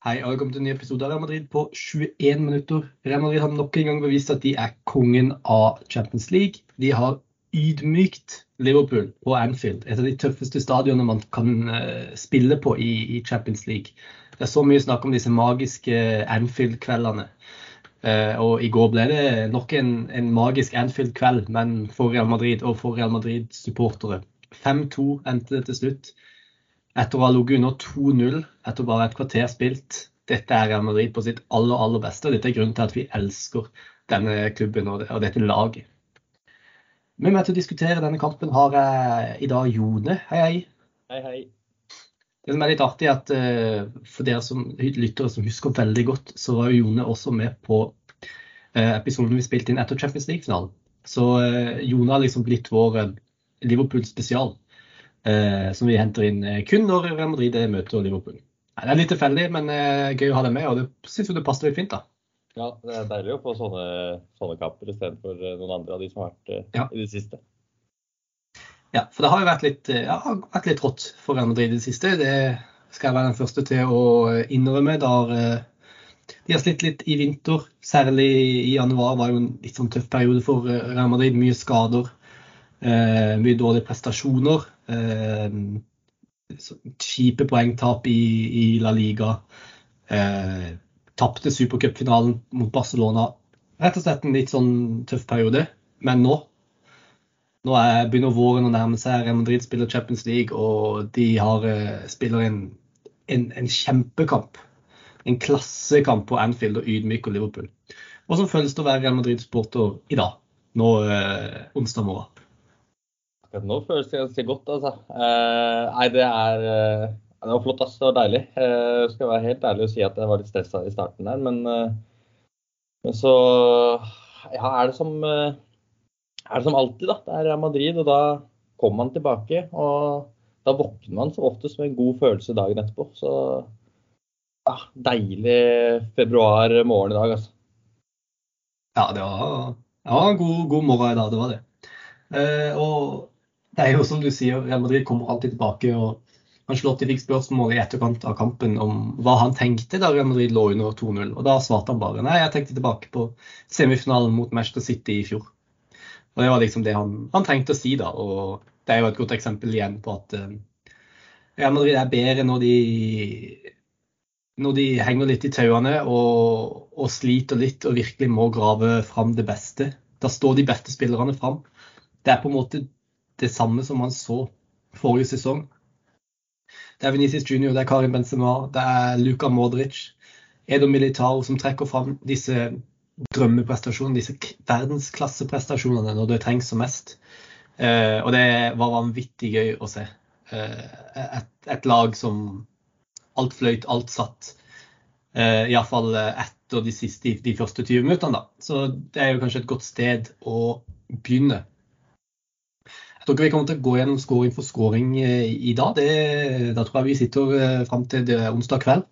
Hei og velkommen til en ny episode av Real Madrid på 21 minutter. Real Madrid har nok en gang bevist at de er kongen av Champions League. De har ydmykt Liverpool på Anfield, et av de tøffeste stadionene man kan uh, spille på i, i, Champions League. Det er så mye snakk om disse magiske Anfield-kveldene. Uh, og i går ble det nok en, en magisk Anfield-kveld, men for Real Madrid og for Real Madrid-supportere. 5-2 endte det til slutt etter å ha ligget under 2-0 etter bare et kvarter spilt. Dette er Real Madrid på sitt aller, aller beste. Dette er grunnen til at vi elsker denne klubben og, dette laget. Med meg til å diskutere denne kampen har jeg i dag Jone. Hei, hei. Hei, hei. Det som er litt artig, er at uh, for dere som lyttere som husker veldig godt, så var jo Jone også med på uh, episoden vi spilte inn etter Champions League-finalen. Så uh, Jone har liksom blitt vår Liverpool-spesial eh, som vi henter inn eh, kun når Real Madrid møter Liverpool. Det er litt tilfeldig, men eh, gøy å ha det med, og det syns det passer litt fint. da. Ja, det er deilig å få sånne, sånne kamper istedenfor eh, noen andre av de som har vært eh, ja. i det siste. Ja, for det har jo vært litt, ja, vært litt rått for Real Madrid i det siste. Det skal jeg være den første til å innrømme. Der, de har slitt litt i vinter. Særlig i januar var jo en litt sånn tøff periode for Real Madrid. Mye skader. Eh, mye dårlige prestasjoner. Eh, kjipe poengtap i, i, La Liga. Eh, Tapte supercupfinalen mot Barcelona. Rett og slett en litt sånn tøff periode. Men nå nå er, begynner våren å nærme seg. Real Madrid spiller Champions League, og de har, eh, spiller en, en, en, kjempekamp. En klassekamp på Anfield og ydmyker Liverpool. Hvordan føles det å være Real Madrid-sporter i dag, nå eh, onsdag morgen? Akkurat nå føles det ganske godt, altså. Eh, nei, det er eh, Det var flott, ass. Det var deilig. Eh, skal være helt ærlig og si at jeg var litt stressa i starten der, men, eh, men, så Ja, er det som eh, er det som alltid, da. Det er Madrid, og da kommer man tilbake. Og da våkner man som oftest med en god følelse dagen etterpå. Så ja, deilig februar morgen i dag, altså. Ja, det var, ja, god, god morgen i dag, det var det. Uh, og det er jo som du sier, Real Madrid kommer alltid tilbake. og Ancelotti fikk spørsmål i etterkant av kampen om hva han tenkte da Real Madrid lå under 2-0. og Da svarte han bare nei, jeg tenkte tilbake på semifinalen mot Manchester City i fjor. Og Det var liksom det han, han trengte å si da. og Det er jo et godt eksempel igjen på at uh, Real Madrid er bedre når de, når de henger litt i tauene og, og sliter litt og virkelig må grave fram det beste. Da står de beste spillerne fram. Det er på en måte det samme som man så forrige sesong. Det er Venezia Junior, det er Karin Benzema, det er Luka Modric, Edo Militao som trekker fram disse drømmeprestasjonene, disse verdensklasseprestasjonene når det trengs som mest. Eh, og det var vanvittig gøy å se. Eh, et, et, lag som alt fløyt, alt satt. Eh, Iallfall etter de, siste, de, de første 20 minuttene. Da. Så det er jo kanskje et godt sted å begynne. Jeg tror ikke vi kommer til å gå gjennom scoring for scoring eh, i dag. Det, da tror jeg vi sitter eh, fram til onsdag kveld.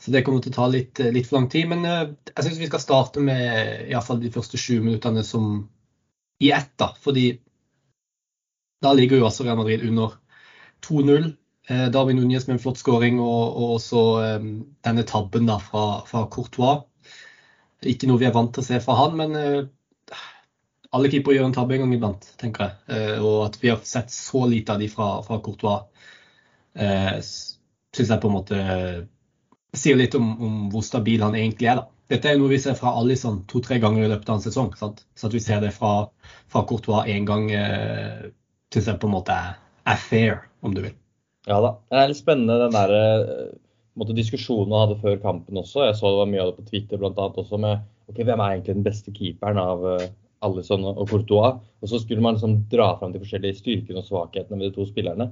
Så det kommer til å ta litt, eh, litt for lang tid. Men jeg syns vi skal starte med iallfall de første sju minuttene som i ett. da, fordi da ligger jo også Real Madrid under 2-0. Darwin Núñez med en flott skåring og, og også denne tabben da fra, fra Courtois. Ikke noe vi er vant til å se fra han, men alle keepere gjør en tabbe en gang iblant, tenker jeg. Eh, og at vi har sett så lite av de fra, fra Courtois, eh, syns jeg på en måte sier litt om, om, hvor stabil han egentlig er. da. Dette er noe vi ser fra Alison to-tre ganger i løpet av en sesong. Sant? Så at vi ser det fra, fra Courtois én gang, eh, syns jeg på en måte er, er, fair, om du vil. Ja da. Det er litt spennende den der eh, måte, diskusjonen han hadde før kampen også. Jeg så det var mye av det på Twitter bl.a. også med ok, hvem er egentlig den beste keeperen av, eh, Alison og Courtois. Og så skulle man liksom dra fram de forskjellige styrkene og svakhetene med de to spillerne.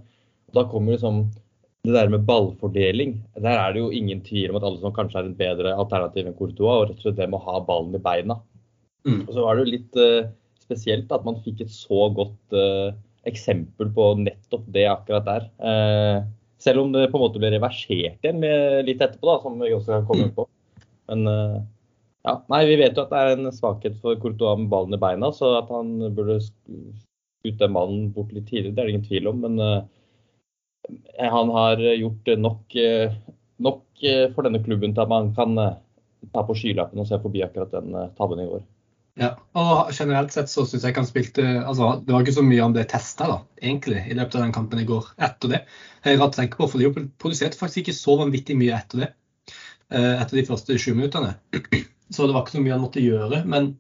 Og da kommer liksom det der med ballfordeling. Der er det jo ingen tvil om at Alison kanskje er en bedre alternativ enn Courtois. Og rett og slett det med å ha ballen i beina. Mm. Og så var det jo litt uh, spesielt at man fikk et så godt uh, eksempel på nettopp det akkurat der. Uh, selv om det på en måte ble reversert igjen litt etterpå, da, som vi også kan komme på. Men ja, nei, Vi vet jo at det er en svakhet for Courtois med ballen i beina, så at han burde skutt den ballen bort litt tidligere, det er det ingen tvil om. Men uh, han har gjort nok uh, nok for denne klubben til at man kan ta på skylappen og se forbi akkurat den tabben i går. Ja, og generelt sett så syns jeg han spilte altså, Det var ikke så mye han ble testa, egentlig, i løpet av den kampen i går etter det. Jeg rart å tenke på, for De produserte faktisk ikke så vanvittig mye etter det. Etter de første sju minuttene. Så det var ikke så mye han måtte gjøre. Men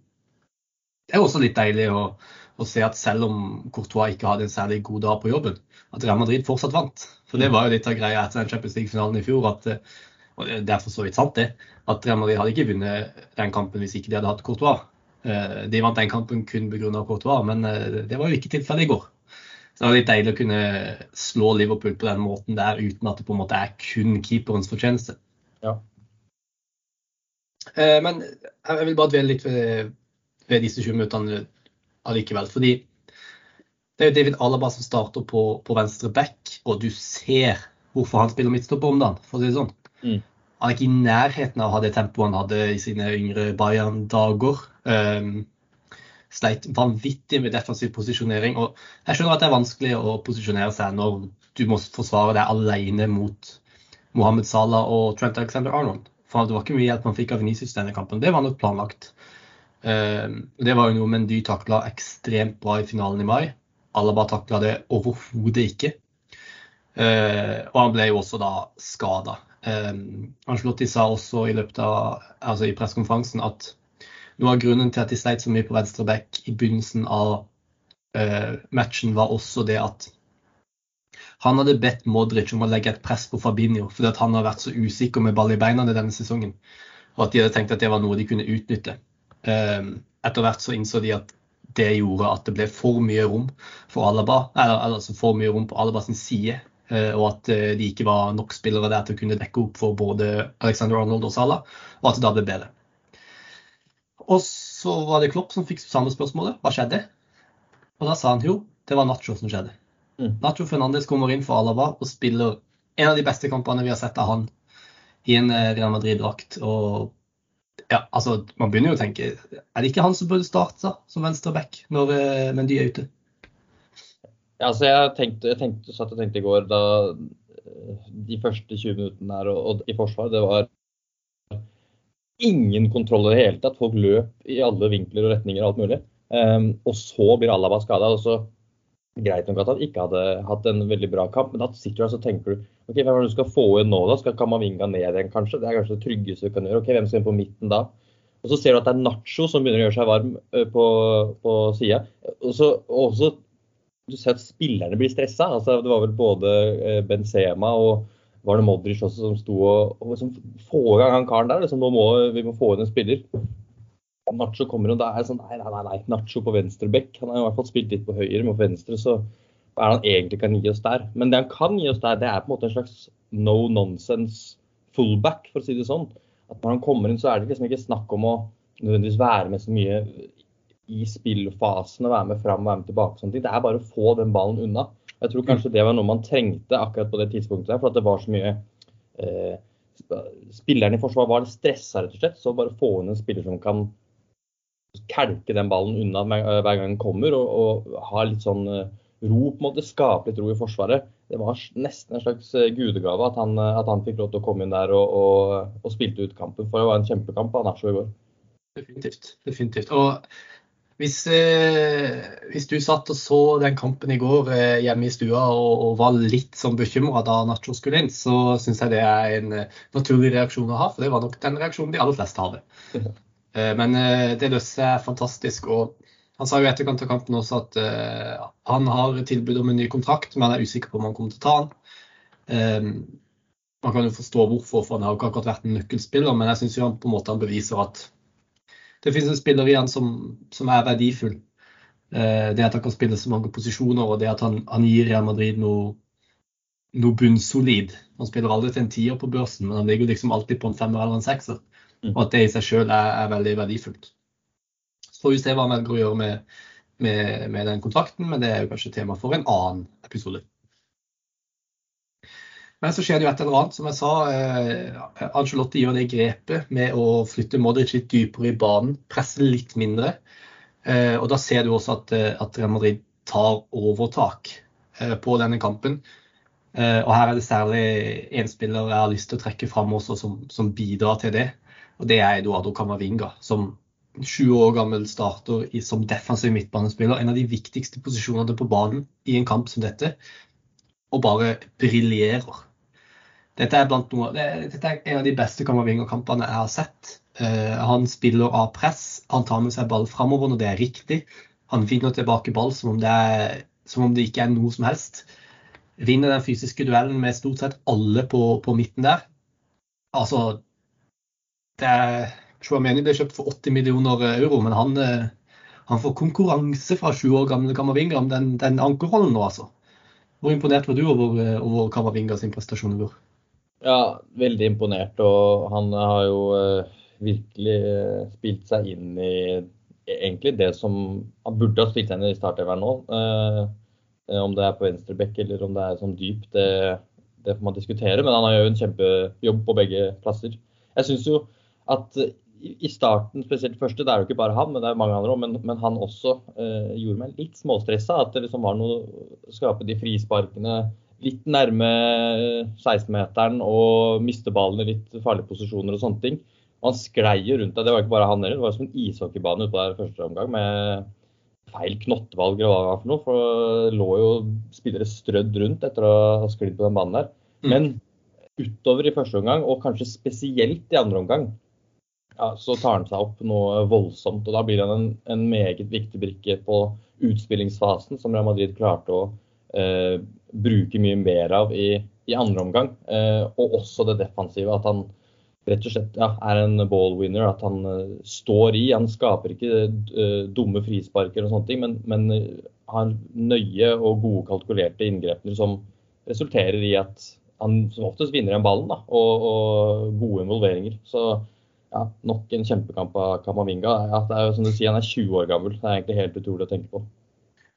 det er også litt deilig å, å se at selv om Courtois ikke hadde en særlig god dag på jobben, at Real Madrid fortsatt vant. For det var jo litt av greia etter den Champions League-finalen i fjor. at og Det er for så vidt sant, det. At Real Madrid hadde ikke vunnet den kampen hvis ikke de hadde hatt Courtois. Eh, de vant den kampen kun pga. Courtois, men eh, det var jo ikke tilfellet i går. Så det var litt deilig å kunne slå Liverpool på den måten der uten at det på en måte er kun keeperens fortjeneste. Ja. Eh, men jeg vil bare dvele litt ved, ved disse 20 minuttene allikevel. Fordi det er jo David Alaba som starter på, på venstre back, og du ser hvorfor han spiller midtstopper om dagen, for å si det sånn. Mm. Han er ikke i nærheten av å ha det tempoet han hadde i sine yngre Bayern-dager. Um, sleit vanvittig med defensiv posisjonering. og Jeg skjønner at det er vanskelig å posisjonere seg når du må forsvare deg alene mot Mohammed Salah og Trent Alexander Arnold. For det var ikke mye hjelp man fikk av Venicius denne kampen. Det var nok planlagt. Ehm, det var jo noe Mendy takla ekstremt bra i finalen i mai. Alaba takla det overhodet ikke. Ehm, og han ble jo også da skada. Ehm, Anslotti sa også i løpet av, altså i pressekonferansen at noe av grunnen til at de sleit så mye på venstre back i begynnelsen av eh, matchen, var også det at han hadde bedt Modric om å legge et press på Fabinho fordi han har vært så usikker med ball i beina denne sesongen. Og at de hadde tenkt at det var noe de kunne utnytte. Ehm, etter hvert så innså de at det gjorde at det ble for mye rom for Alaba, eller altså for mye rom på Alabas side. Eh, og at eh, de ikke var nok spillere der til å kunne dekke opp for både Alexander Arnold og Salah. Og at det da ble bedre. Og så var det Klopp som fikk samme spørsmålet. Hva skjedde? Og da sa han jo det var Nacho som skjedde. Mm. Nacho Fernandes kommer inn for Alaba og spiller en av de beste kampene vi har sett av han i en eh, Real Madrid-drakt. Og ja, altså, man begynner jo å tenke Er det ikke han som burde starte som venstreback når uh, Mendy er ute? Ja, altså jeg tenkte, jeg tenkte, satt og tenkte i går da eh, de første 20 minuttene her og, og i forsvar, det var ingen kontroll i det hele tatt. Folk løp i alle vinkler og retninger og alt mulig. Um, og så blir Alaba skada. Og så greit nok at han ikke hadde hatt en veldig bra kamp, men da sitter du og så tenker du ok, hvem er det du skal få inn nå, da? Skal Kamavinga ned igjen, kanskje? Det er kanskje det tryggeste du kan gjøre. ok, Hvem skal inn på midten da? Og så ser du at det er Nacho som begynner å gjøre seg varm på, på sida. Og så også du ser at spillerne blir stressa. Altså, det var vel både Benzema og var det Modric også som sto og, og liksom, Få i gang han karen der. Liksom, nå må vi må få inn en spiller. Nacho kommer, og da er sånn Nei, nei, nei. Nacho på venstre bekk. Han har i hvert fall spilt litt på høyre, men på venstre så er det han egentlig kan gi oss der? Men det han kan gi oss der, det er på en måte en slags no nonsense fullback, for å si det sånn. At når han kommer inn, så er det liksom ikke snakk om å nødvendigvis være med så mye i spillfasen og være med fram og være med tilbake. Sånne ting. Det er bare å få den ballen unna. Jeg tror kanskje det var noe man trengte akkurat på det tidspunktet, for at det var så mye eh, Spillerne i forsvar var stressa, rett og slett. Så bare få inn en spiller som kan kelke den ballen unna hver gang den kommer, og, og ha litt sånn eh, ro, på en måte, skape litt ro i Forsvaret. Det var nesten en slags eh, gudegave at han, eh, at han fikk lov til å komme inn der og, og, og spilte ut kampen. For det var en kjempekamp av Nacho i går. Definitivt. definitivt. Og hvis, eh, hvis, du satt og så den kampen i går eh, hjemme i stua og, og var litt sånn bekymra da Nacho skulle inn, så syns jeg det er en naturlig reaksjon å ha. For det var nok den reaksjonen de aller fleste hadde. Eh, men eh, det løser seg fantastisk. og Han sa jo etterkant av kampen også at uh, han har tilbud om en ny kontrakt, men han er usikker på om han kommer til å ta den. Um, man kan jo forstå hvorfor, for han har ikke akkurat vært en nøkkelspiller, men jeg syns han på en måte beviser at det finnes en spiller igjen som, som er verdifull. Det at han kan spille så mange posisjoner, og det at han, han gir Real Madrid noe, noe bunnsolid. Han spiller aldri til en tier på børsen, men han ligger liksom alltid på en femmer eller en sekser. Mm. Og at det i seg sjøl er, er, veldig verdifullt. Så får vi se hva han velger å gjøre med, med, med, den kontrakten, men det er jo kanskje tema for en annen episode. Men så skjer det jo et eller annet. Som jeg sa, eh, Angelotti gjør det grepet med å flytte Modric litt dypere i banen, presse litt mindre. Eh, og da ser du også at, eh, at Real Madrid tar overtak eh, på denne kampen. Eh, og her er det særlig én spiller jeg har lyst til å trekke fram også som, som bidrar til det. Og det er Eduardo Camavinga, som 20 år gammel starter som defensiv midtbanespiller. En av de viktigste posisjonene på banen i en kamp som dette. Og bare briljerer. Dette dette er, en av de beste Camavinga-kampene jeg har sett. Uh, han spiller av press, han tar med seg ball framover når det er riktig. Han vinner tilbake ball som om, det er, som om det ikke er noe som helst. Vinner den fysiske duellen med stort sett alle på, på midten der. Altså er ble kjøpt for 80 millioner euro, men han, eh, han får konkurranse fra sju år gamle Kamavinga om den, den ankerrollen nå, altså. Hvor imponert var du over, eh, over Kamavinga sin prestasjon i går? Ja, veldig imponert. Og han har jo uh, virkelig spilt seg inn i egentlig det som han burde ha spilt seg inn i startelveren nå. Uh, om det er på venstre bekk eller om det er sånn dyp, det, det, får man diskutere. Men han har jo en kjempejobb på begge plasser. Jeg syns jo at i starten, spesielt første, det er jo ikke bare han, men det er mange andre òg, men, men, han også eh, gjorde meg litt småstressa. At det liksom var noe å skape de frisparkene litt nærme 16-meteren og miste ballen i litt farlige posisjoner og sånne ting. Og han sklei jo rundt deg. Det var ikke bare han heller, det var som en ishockeybane utpå der første omgang med feil knottevalg eller hva det var for noe. For det lå jo spillere strødd rundt etter å ha sklidd på den banen der. Mm. Men utover i første omgang, og kanskje spesielt i andre omgang, ja, så tar han seg opp noe voldsomt. og Da blir han en, en meget viktig brikke på utspillingsfasen, som Real Madrid klarte å eh, bruke mye mer av i, i andre omgang. Eh, og også det defensive. At han rett og slett ja, er en ball winner. At han eh, står i. Han skaper ikke uh, dumme frisparker og sånne ting, men, men uh, har nøye og gode kalkulerte inngrepene som resulterer i at han som oftest vinner igjen ballen da, og, og gode involveringer. Så ja, nok en kjempekamp av Kamavinga. Ja, det er jo som du sier, Han er 20 år gammel. Det er egentlig helt utrolig å tenke på.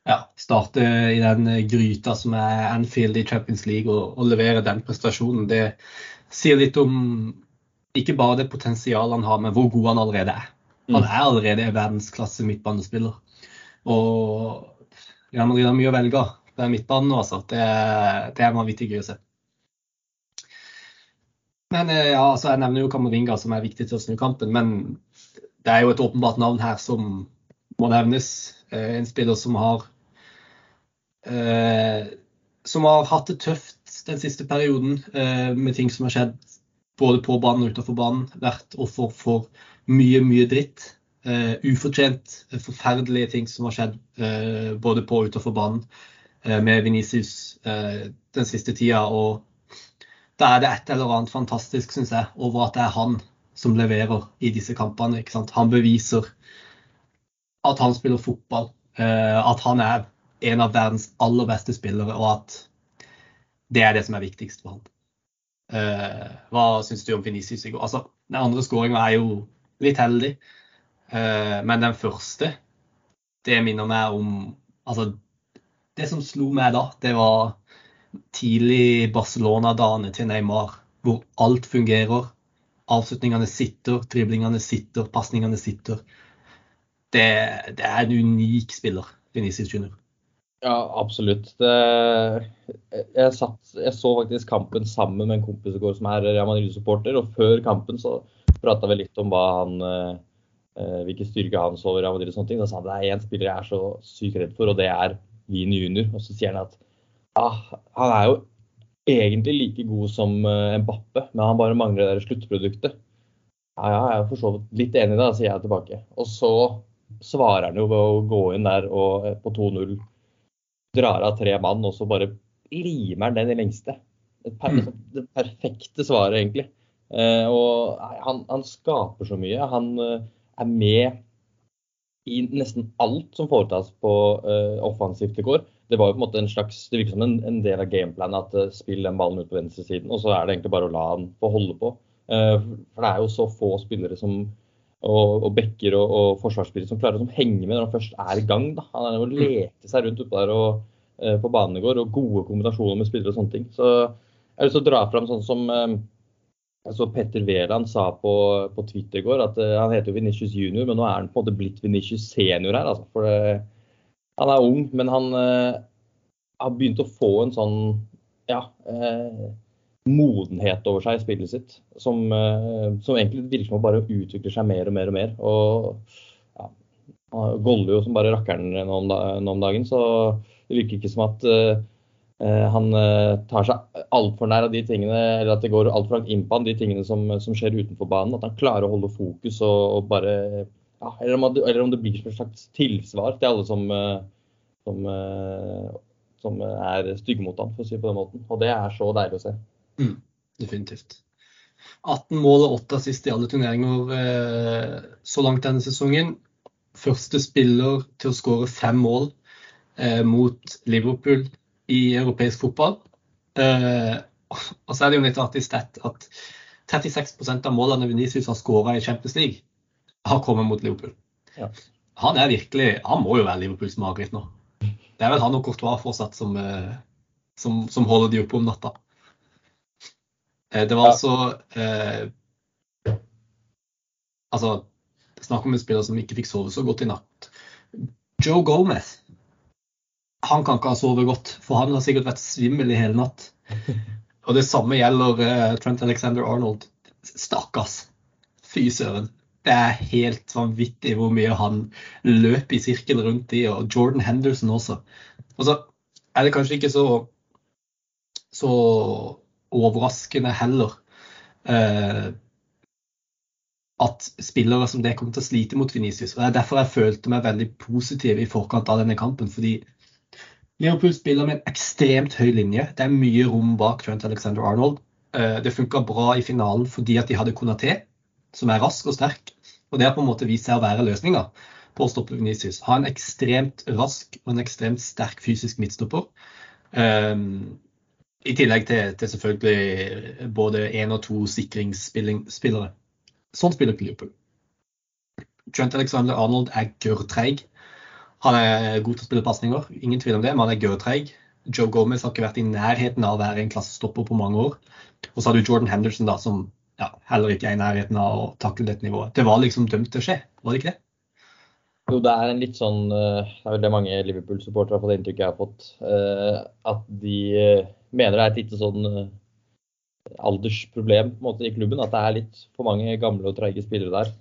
Ja, starte i den gryta som er Anfield i Champions League og, og levere den prestasjonen. Det sier litt om ikke bare det potensialet han har, men hvor god han allerede er. Han mm. er allerede verdensklasse midtbanespiller. Og Real Madrid har mye å velge av. Det er midtbanen nå, altså. Det, det er vanvittig gøy å se. Men eh, ja, altså Jeg nevner jo Kamavinga som er viktig til å snu kampen, men det er jo et åpenbart navn her som må nevnes. Eh, en spiller som har eh, som har hatt det tøft den siste perioden eh, med ting som har skjedd både på banen og utenfor banen. Vært offer for mye, mye dritt. Eh, ufortjent, forferdelige ting som har skjedd både på og utenfor banen med Venicius den siste tida. Og da er det et eller annet fantastisk, syns jeg, over at det er han som leverer i disse kampene. ikke sant? Han beviser at han spiller fotball, eh, at han er en av verdens aller beste spillere, og at det er det som er viktigst for han. Eh, hva syns du om Venicius i går? Altså, Den andre skåringa er jo litt heldig, eh, men den første, det minner meg om Altså, det som slo meg da, det var tidlig Barcelona-dagene til Neymar, hvor alt fungerer. Avslutningene sitter, driblingene sitter, pasningene sitter. Det, det, er en unik spiller, Venezia Junior. Ja, absolutt. Det, jeg, satt, jeg, så faktisk kampen sammen med en kompis i går som er Real Madrid-supporter. og Før kampen så prata vi litt om hva han, eh, hvilke styrker han så over Real Madrid. og sånne ting. Da sa han det er én spiller jeg er så sykt redd for, og det er Vini junior. Og så sier han at ja, han er jo egentlig like god som uh, Mbappe, men han bare mangler det sluttproduktet. Ja, ja, jeg er for så vidt litt enig i det, sier jeg tilbake. Og så svarer han jo ved å gå inn der og eh, på 2-0 drar av tre mann, og så bare limer han den i lengste. Det, per, mm. det perfekte svaret, egentlig. Eh, og han, han, skaper så mye. Han eh, er med i nesten alt som foretas på eh, offensivt i går det var jo på en måte en slags, det virker som en, en del av gameplanen at uh, spill den ballen ut på venstresiden, og så er det egentlig bare å la han få holde på. Uh, for det er jo så få spillere som og, og backer og, og forsvarsspillere som klarer å henge med når han først er i gang. Da. Han er jo lete seg rundt oppe der og, uh, på banen i går, og gode kombinasjoner med spillere og sånne ting. Så jeg har lyst til å dra fram sånn som så Petter Wæland sa på, på, Twitter i går at han heter jo Venitius junior, men nå er han på en måte blitt Venitius senior her. Altså, for det, han er ung, men han eh, har begynt å få en sånn ja, eh, modenhet over seg i spillet sitt. Som, eh, som, egentlig virker som bare utvikler seg mer og mer og mer. Og ja, goller jo som bare rakkeren nå om, dagen, så det virker ikke som at eh, eh han eh, tar seg altfor nær av de tingene, eller at det går altfor langt inn på han, de tingene som, som, skjer utenfor banen. At han klarer å holde fokus og, og bare ja, eller, om, eller, om, det blir som et slags tilsvar til alle som, eh, som, som er stygge mot ham, for å si det på den måten. Og det er så deilig å se. Mm, definitivt. 18 mål og 8 assist i alle turneringer eh, så langt denne sesongen. Første spiller til å skåre fem mål eh, mot Liverpool i europeisk fotball. Eh, og så er det jo litt artig stett at 36% av målene Venezia har skåra i Champions League, har kommet mot Liverpool. Ja. Han er virkelig, han må jo være Liverpools mareritt nå. Det er vel han og Courtois fortsatt som, eh, som, som holder de oppe om natta. Eh, det var altså eh, Altså, snakk om en spiller som ikke fikk sove så godt i natt. Joe Gomez. Han kan ikke ha sovet godt, for han har sikkert vært svimmel i hele natt. Og det samme gjelder eh, Trent Alexander Arnold. Stakkars. Fy søren. Det er helt vanvittig hvor mye han løper i sirkel rundt de, og Jordan Henderson også. Og så er det kanskje ikke så, så overraskende heller eh, at spillere som det kommer til å slite mot Venicius. Det er derfor jeg følte meg veldig positiv i forkant av denne kampen. fordi Liverpool spiller med en ekstremt høy linje. Det er mye rom bak Trent Alexander Arnold. Eh, det funka bra i finalen fordi at de hadde Konaté, som er rask og sterk. Og det har på en måte vist seg å være løsninga på å stoppe Venicius. Ha en ekstremt rask og en ekstremt sterk fysisk midtstopper. Um, i tillegg til, til selvfølgelig både én og to sikringsspillere. Sånn spiller Liverpool. Trent Alexander Arnold er gørrtreig. Han er god til å spille pasninger, ingen tvil om det, men han er gørrtreig. Joe Gomez har ikke vært i nærheten av å være en klassestopper på mange år. Og så har du Jordan Henderson, da, som ja, heller ikke er i nærheten av å takle dette nivået. Det var liksom dømt til å skje, var det ikke det? Jo, det er en litt sånn eh, Det er vel det mange Liverpool-supportere har fått inntrykk jeg har fått. Eh, at de eh, mener det er et lite sånn aldersproblem på en måte, i klubben. At det er litt for mange gamle og treige spillere der.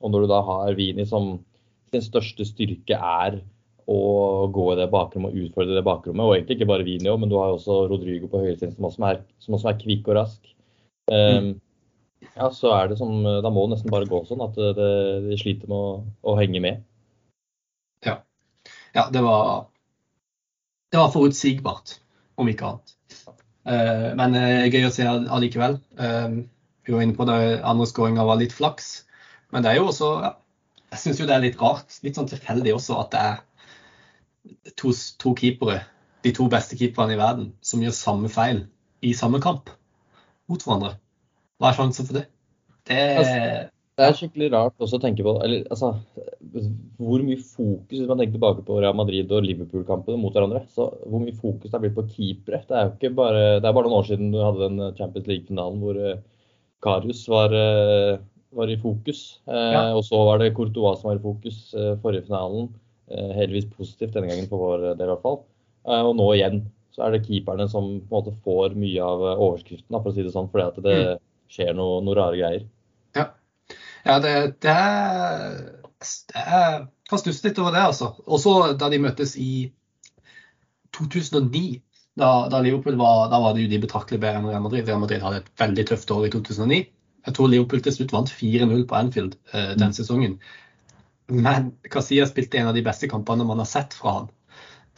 Og når du da har Vini som sin største styrke er å gå i det bakrommet og utfordre det bakrommet. Og egentlig ikke bare Vini, men du har også Rodrigo på høyresiden som, som, som, også er kvikk og rask. Mm. Ja, så er det som Da må det nesten bare gå sånn at de sliter med å, å, henge med. Ja. ja det var Det var forutsigbart, om ikke annet. Uh, men uh, gøy å se allikevel. Uh, vi var inne på det andre skåringa var litt flaks. Men det er jo også ja, Jeg syns jo det er litt rart, litt sånn tilfeldig også, at det er to, to keepere, de to beste keeperne i verden, som gjør samme feil i samme kamp mot hverandre. Hva er sjansen for det? Det, altså, det er skikkelig rart også å tenke på eller, altså, hvor mye fokus Hvis man tenker tilbake på Real Madrid og Liverpool-kampene mot hverandre, så hvor mye fokus det er blitt på keepere. Det er jo ikke bare, det er bare noen år siden du hadde den Champions League-finalen hvor uh, Karius var, uh, var, i fokus. Uh, ja. Og så var det Courtois som var i fokus forrige finalen. heldigvis positivt denne gangen for vår del, i hvert fall. og nå igjen så er det keeperne som på en måte får mye av overskriften, for å si det sånn. fordi at det mm skjer noe, noe rare greier. Ja, ja det, det, det er kan stusse litt over det, altså. Også da de møttes i 2009. Da, da Liverpool var, da var det jo de betraktelig bedre enn Real Madrid. Real Madrid hadde et veldig tøft år i 2009. Jeg tror Liverpool til slutt vant 4-0 på Anfield eh, den mm. sesongen. Men Casillas spilte en av de beste kampene man har sett fra han.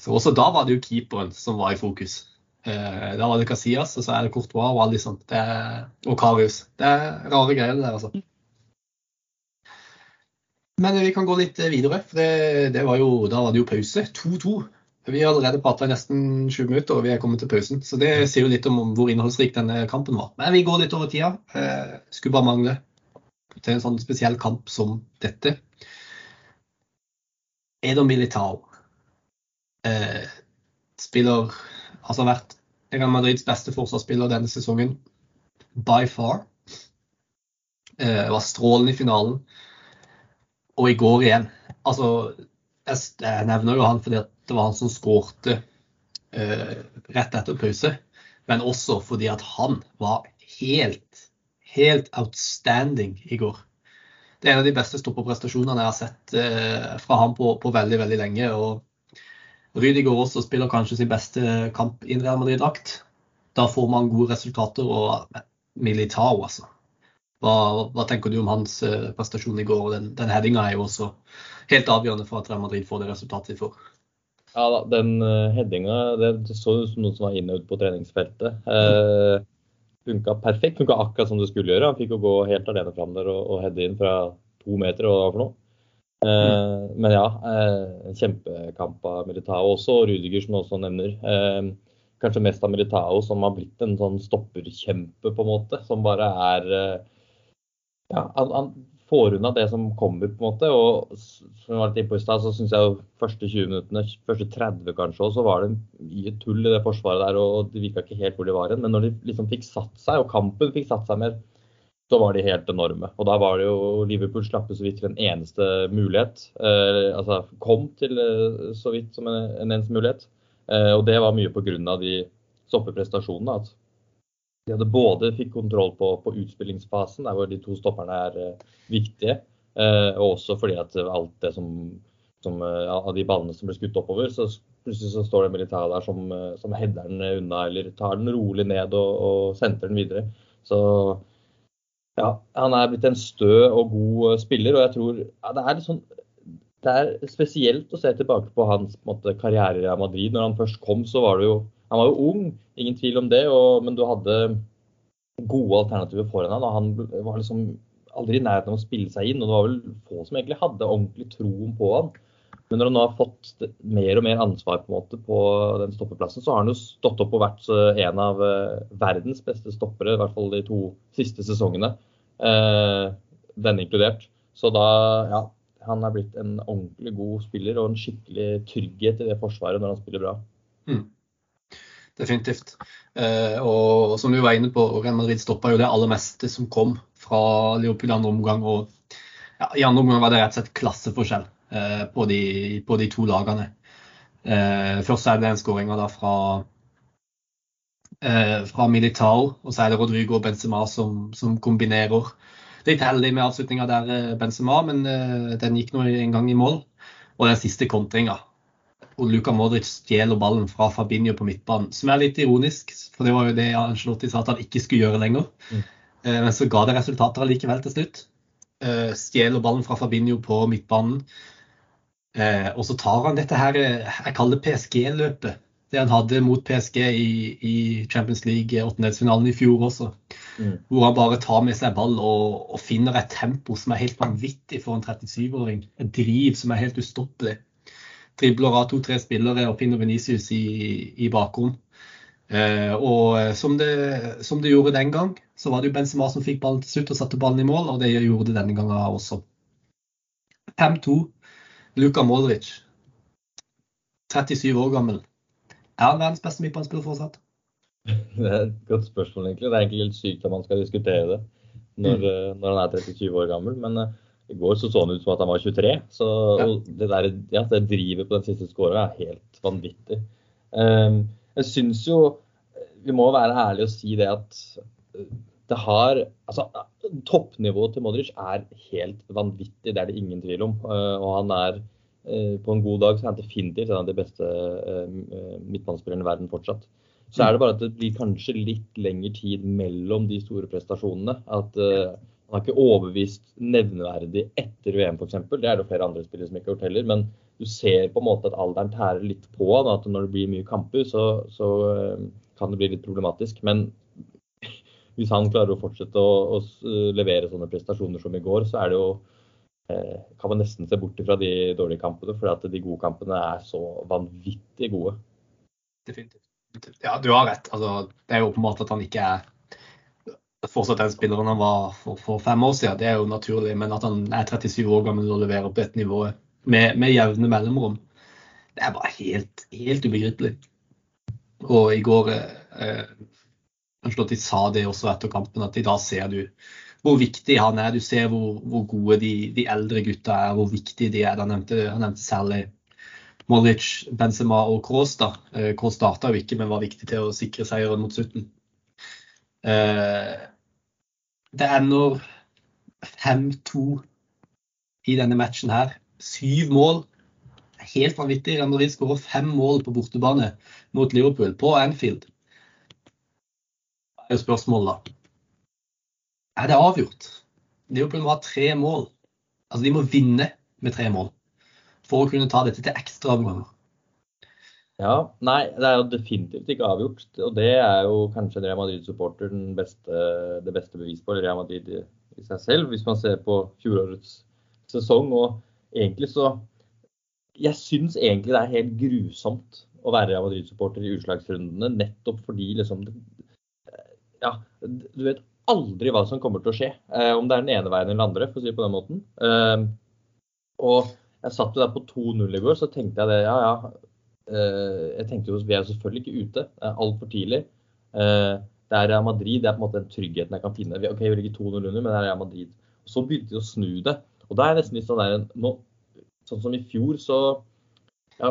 Så også da var det jo keeperen som var i fokus. Eh, da var det Casillas, og så er det Courtois og Alison. de sånne. og Karius. Det er rare greier, det der, altså. Men vi kan gå litt videre, for det, det var jo, da var det jo pause. 2-2. Vi har allerede prata i nesten 20 minutter, og vi er kommet til pausen. Så det sier jo litt om hvor innholdsrik denne kampen var. Men vi går litt over tida. Eh, skulle bare mangle til en sånn spesiell kamp som dette. Eder Militao eh, spiller altså vært Real Madrids beste forsvarsspiller denne sesongen. By far. Eh, var strålende i finalen. Og i går igjen. Altså, jeg, jeg nevner jo han fordi det var han som skårte rett etter pause. Men også fordi at han var helt, helt outstanding i går. Det er en av de beste stopperprestasjonene jeg har sett fra ham på, på veldig, veldig lenge. og Rydiger også spiller kanskje sin beste kamp i Real Madrid-drakt. Da får man gode resultater. Og Militao, altså. Hva, hva, tenker du om hans prestasjon i går? Den, den headinga er jo også helt avgjørende for at Real Madrid får det resultatet de får. Ja da, den uh, headinga det, så ut som noen som var innøvd på treningsfeltet. Eh, funka perfekt. Funka akkurat som det skulle gjøre. Han fikk jo gå helt alene fram der og, og heade inn fra to meter og hva for noe. Mm. Men ja, uh, kjempekamp av Militao også, og Rudiger som også nevner. Uh, kanskje mest av Militao som har blitt en sånn stopperkjempe, på en måte. Som bare er Ja, han, han får unna det som kommer, på en måte. Og som jeg var litt innpå i stad, så syns jeg jo første 20 minuttene, første 30 kanskje, så var det mye tull i det forsvaret der. Og det virka ikke helt hvor de var hen. Men når de liksom fikk satt seg, og kampen fikk satt seg mer, så var de helt enorme. Og da var det jo Liverpool slapp så vidt til en eneste mulighet. Eh, altså kom til eh, så vidt som en, en eneste mulighet. Eh, og det var mye pga. de stoppeprestasjonene. at de hadde både fikk kontroll på, på utspillingsfasen, der hvor de to stopperne er uh, viktige, eh, og også fordi at alt det som, som uh, av de ballene som ble skutt oppover, så plutselig så står det militæret der som, som header den unna eller tar den rolig ned og, og sentrer den videre. Så ja, han er blitt en stø og god spiller, og jeg tror ja, det er sånn det er spesielt å se tilbake på hans på måte, karriere i Madrid. Når han først kom, så var det jo han var jo ung, ingen tvil om det, og, men du hadde gode alternativer foran han. Og han var liksom aldri i nærheten av å spille seg inn, og det var vel få som egentlig hadde ordentlig troen på han. Men når han nå har fått mer og mer ansvar på, en måte på den stoppeplassen, så har han jo stått opp og vært en av eh, verdens beste stoppere, i hvert fall de to siste sesongene. Eh, denne inkludert. Så da, ja, han er blitt en ordentlig god spiller og en skikkelig trygghet i det forsvaret når han spiller bra. Mm definitivt. Eh, og som du var inne på, Real Madrid stoppa jo det aller meste som kom fra Liverpool i andre omgang. Og ja, i andre omgang var det rett og slett klasseforskjell eh, på, de, på, de, to lagene. Eh, først er det en skåring fra, eh, fra Militao, og så er det Rodrigo og Benzema som, som kombinerer. Litt heldig med avslutninga der, eh, Benzema, men eh, den gikk nå en gang i mål. Og den siste kontringa og Luka Modric stjeler ballen fra Fabinho på midtbanen. Som er litt ironisk, for det var jo det Angelotti sa at han ikke skulle gjøre lenger. Mm. Eh, men så ga det resultater allikevel til slutt. Eh, stjeler ballen fra Fabinho på midtbanen. Eh, og så tar han dette her, jeg kaller det PSG-løpet. Det han hadde mot PSG i, i Champions League åttendedelsfinalen i fjor også. Mm. Hvor han bare tar med seg ball og, og finner et tempo som er helt vanvittig for en 37-åring. Et driv som er helt ustoppelig dribler av to-tre spillere og finner Venicius i, i bakrom. Eh, og eh, som det, som det, gjorde den gang, så var det jo Benzema som fikk ballen til slutt og satte ballen i mål, og det gjorde det denne gangen også. 5-2. Luka Modric, 37 år gammel. Er han verdens beste midtbanespiller fortsatt? Det er et godt spørsmål, egentlig. Det er egentlig litt sykt at man skal diskutere det når, mm. Eh, når han er 37 år gammel. Men i går så, så han ut som at han var 23. Så ja. det, der, ja, det drivet på den siste skåra er helt vanvittig. Um, jeg syns jo Vi må være ærlige og si det at det har Altså, toppnivået til Modric er helt vanvittig, det er det ingen tvil om. Uh, og han er uh, På en god dag så er han definitivt en av de beste uh, midtbanespillerne i verden fortsatt. Så er det bare at det blir kanskje litt lengre tid mellom de store prestasjonene. At han har ikke overbevist nevneverdig etter VM f.eks. Det er det flere andre spillere som ikke har gjort heller. Men du ser på en måte at alderen tærer litt på han. At når det blir mye kamper, så, så uh, kan det bli litt problematisk. Men hvis han klarer å fortsette å, å levere sånne prestasjoner som i går, så er det jo eh, kan man nesten se bort fra de dårlige kampene, for de gode kampene er så vanvittig gode. Definitivt. Ja, du har rett. Altså, det er jo åpenbart at han ikke er fortsatt den spilleren han var for, for, fem år siden, det er jo naturlig. Men at han er 37 år gammel og leverer på dette nivået med, med jevne mellomrom, det er bare helt, helt ubegripelig. Og i går eh, de sa det også etter kampen, at i dag ser du hvor viktig han er. Du ser hvor, hvor gode de, de, eldre gutta er, hvor viktige de er. Han nevnte, han nevnte særlig Molic, Benzema og Kroos. da. Kroos starta jo ikke, men var viktig til å sikre seieren mot slutten. Det ender 5-2 i denne matchen her. Syv mål. Helt vanvittig. Real Madrid skårer fem mål på bortebane mot Liverpool på Anfield. Er spørsmålet, da. Er det avgjort? Liverpool må ha tre mål. Altså, de må vinne med tre mål for å kunne ta dette til ekstraomganger. Ja, nei, det er jo definitivt ikke avgjort. Og det er jo kanskje Real Madrid-supporter det beste bevis på Real Madrid i seg selv, hvis man ser på fjorårets sesong. Og egentlig så Jeg syns egentlig det er helt grusomt å være Real Madrid-supporter i utslagsrundene, nettopp fordi liksom Ja, du vet aldri hva som kommer til å skje. Eh, om det er den ene veien eller den andre, for å si det på den måten. Eh, og jeg satt jo der på 2-0 i går, så tenkte jeg det, ja ja. Eh, jeg tenkte jo vi er selvfølgelig ikke ute. Det er altfor tidlig. Det er Real Madrid, det er på en måte den tryggheten jeg kan finne. Ok, vi ligger 2-0 under, men det er Real Madrid. Så begynte de å snu det. Og da er jeg nesten litt sånn der Sånn som i fjor, så ja,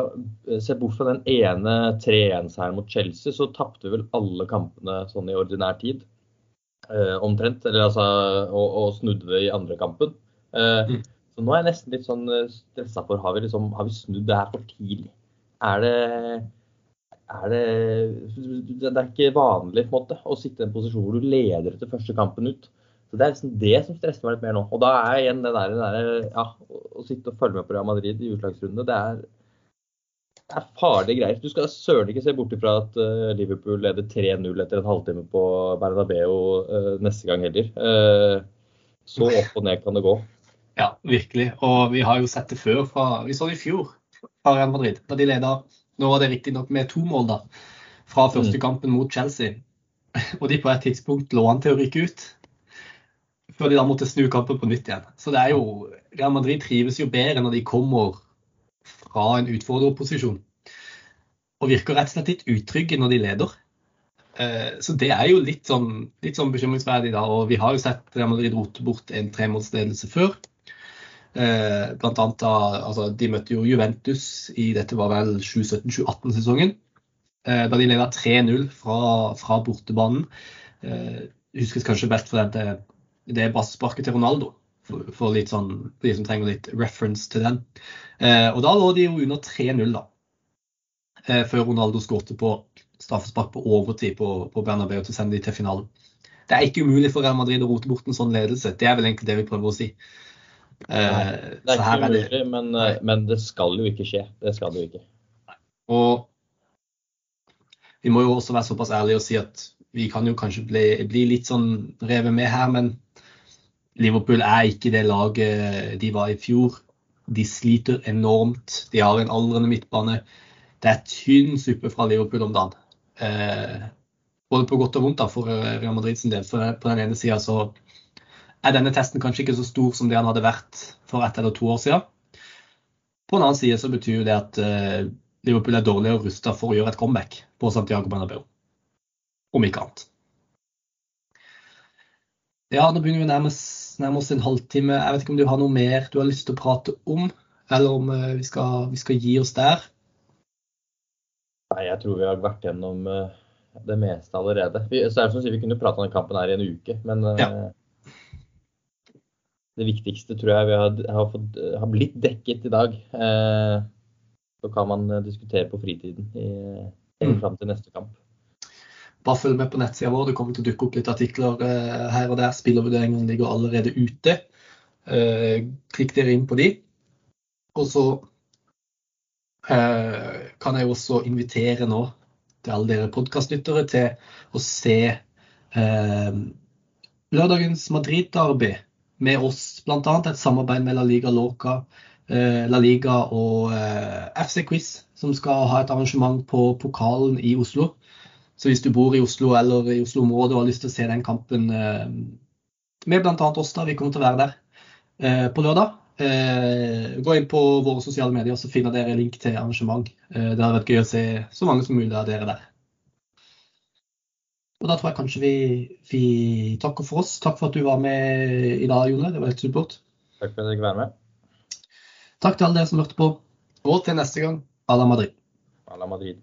Se bort fra den ene 3-1-seieren mot Chelsea, så tapte vi vel alle kampene sånn i ordinær tid eh, omtrent. Eller altså, og, og, snudde det i andre kampen. Eh, mm. Så nå er jeg nesten litt sånn eh, stressa for har vi, liksom, har vi snudd det her for tidlig. Er det, er det Det er ikke vanlig på en måte, å sitte i en posisjon hvor du leder etter første kampen ut. Så Det er liksom det som stresser meg litt mer nå. Og da er igjen det der, det der ja, å sitte og følge med på Real Madrid i utslagsrunde, det er det er farlige greier. Du skal søren ikke se bort ifra at uh, Liverpool leder 3-0 etter en halvtime på Bernabeu uh, neste gang heller. Uh, så opp og ned kan det gå. Ja, virkelig. Og vi har jo sett det før. Fra, vi så det i fjor fra Real Madrid. Da de leda Nå var det riktignok med to mål da, fra første mm. kampen mot Chelsea. Og de på et tidspunkt lå an til å rykke ut. Før de da måtte snu kampen på nytt igjen. Så det er jo Real Madrid trives jo bedre når de kommer fra en utfordrerposisjon. Og virker rett og slett litt utrygge når de leder. Eh, så det er jo litt sånn, litt sånn bekymringsverdig. da, og Vi har jo sett Real Madrid rote bort en tremålsledelse før. Eh, blant annet da, altså, De møtte jo Juventus i dette var vel 2017-2018-sesongen. Eh, da de leda 3-0 fra, fra, bortebanen. Huskes kanskje best for det, det brassesparket til Ronaldo for, for, litt sånn, for de som trenger litt reference til den. Eh, og da lå de jo under 3-0, da. Eh, før Ronaldo skåret på straffespark på overtid på, på Bernabeu til å sende de til finalen. Det er ikke umulig for Real Madrid å rote bort en sånn ledelse. Det er vel egentlig det vi prøver å si. Eh, Nei, det er ikke umulig, det... men, eh, men, det skal jo ikke skje. Det skal det jo ikke. Og vi må jo også være såpass ærlige og si at vi kan jo kanskje bli, bli litt sånn revet med her, men Liverpool er ikke det laget de var i fjor. De sliter enormt. De har en aldrende midtbane. Det er tynn suppe fra Liverpool om dagen. Eh, både på godt og vondt da, for Real Madrid sin del. For på den ene sida så er denne testen kanskje ikke så stor som det han hadde vært for ett eller to år siden. På den annen side så betyr det at eh, Liverpool er dårligere rusta for å gjøre et comeback på Santiago Bernabeu. Om ikke annet. Ja, nå begynner vi å nærme oss nærmer oss en halvtime. Jeg vet ikke om du har noe mer du har lyst til å prate om, eller om eh, vi skal, vi skal gi oss der? Nei, jeg tror vi har vært gjennom eh, det meste allerede. Vi, så er det som å si, vi kunne prate om den kampen her i en uke, men eh, ja. det viktigste tror jeg vi har, har, fått, har blitt dekket i dag. så kan man diskutere på fritiden i, mm. fram til neste kamp. Bare følg med på nettsida vår. Det kommer til å dukke opp litt artikler eh, her og der. Spillervurderingene ligger allerede ute. Eh, klikk dere inn på de. Og så eh, kan jeg også invitere nå til alle dere podkastlyttere til å se lørdagens Madrid-derby med oss, bl.a. et samarbeid med La Liga Loca, La Liga og FC Quiz, som skal ha et arrangement på pokalen i Oslo. Så hvis du bor i Oslo eller i Oslo-området og har lyst til å se den kampen eh, med bl.a. oss, da, vi kommer til å være der eh, på lørdag. Eh, gå inn på våre sosiale medier, så finner dere link til arrangement. Det hadde vært gøy å se så mange som mulig av dere der. Og Da tror jeg kanskje vi, vi takker for oss. Takk for at du var med i dag, Jone. Det var helt supert. Takk for at jeg fikk være med. Takk til alle dere som hørte på. Og til neste gang. à la Madrid. à la Madrid.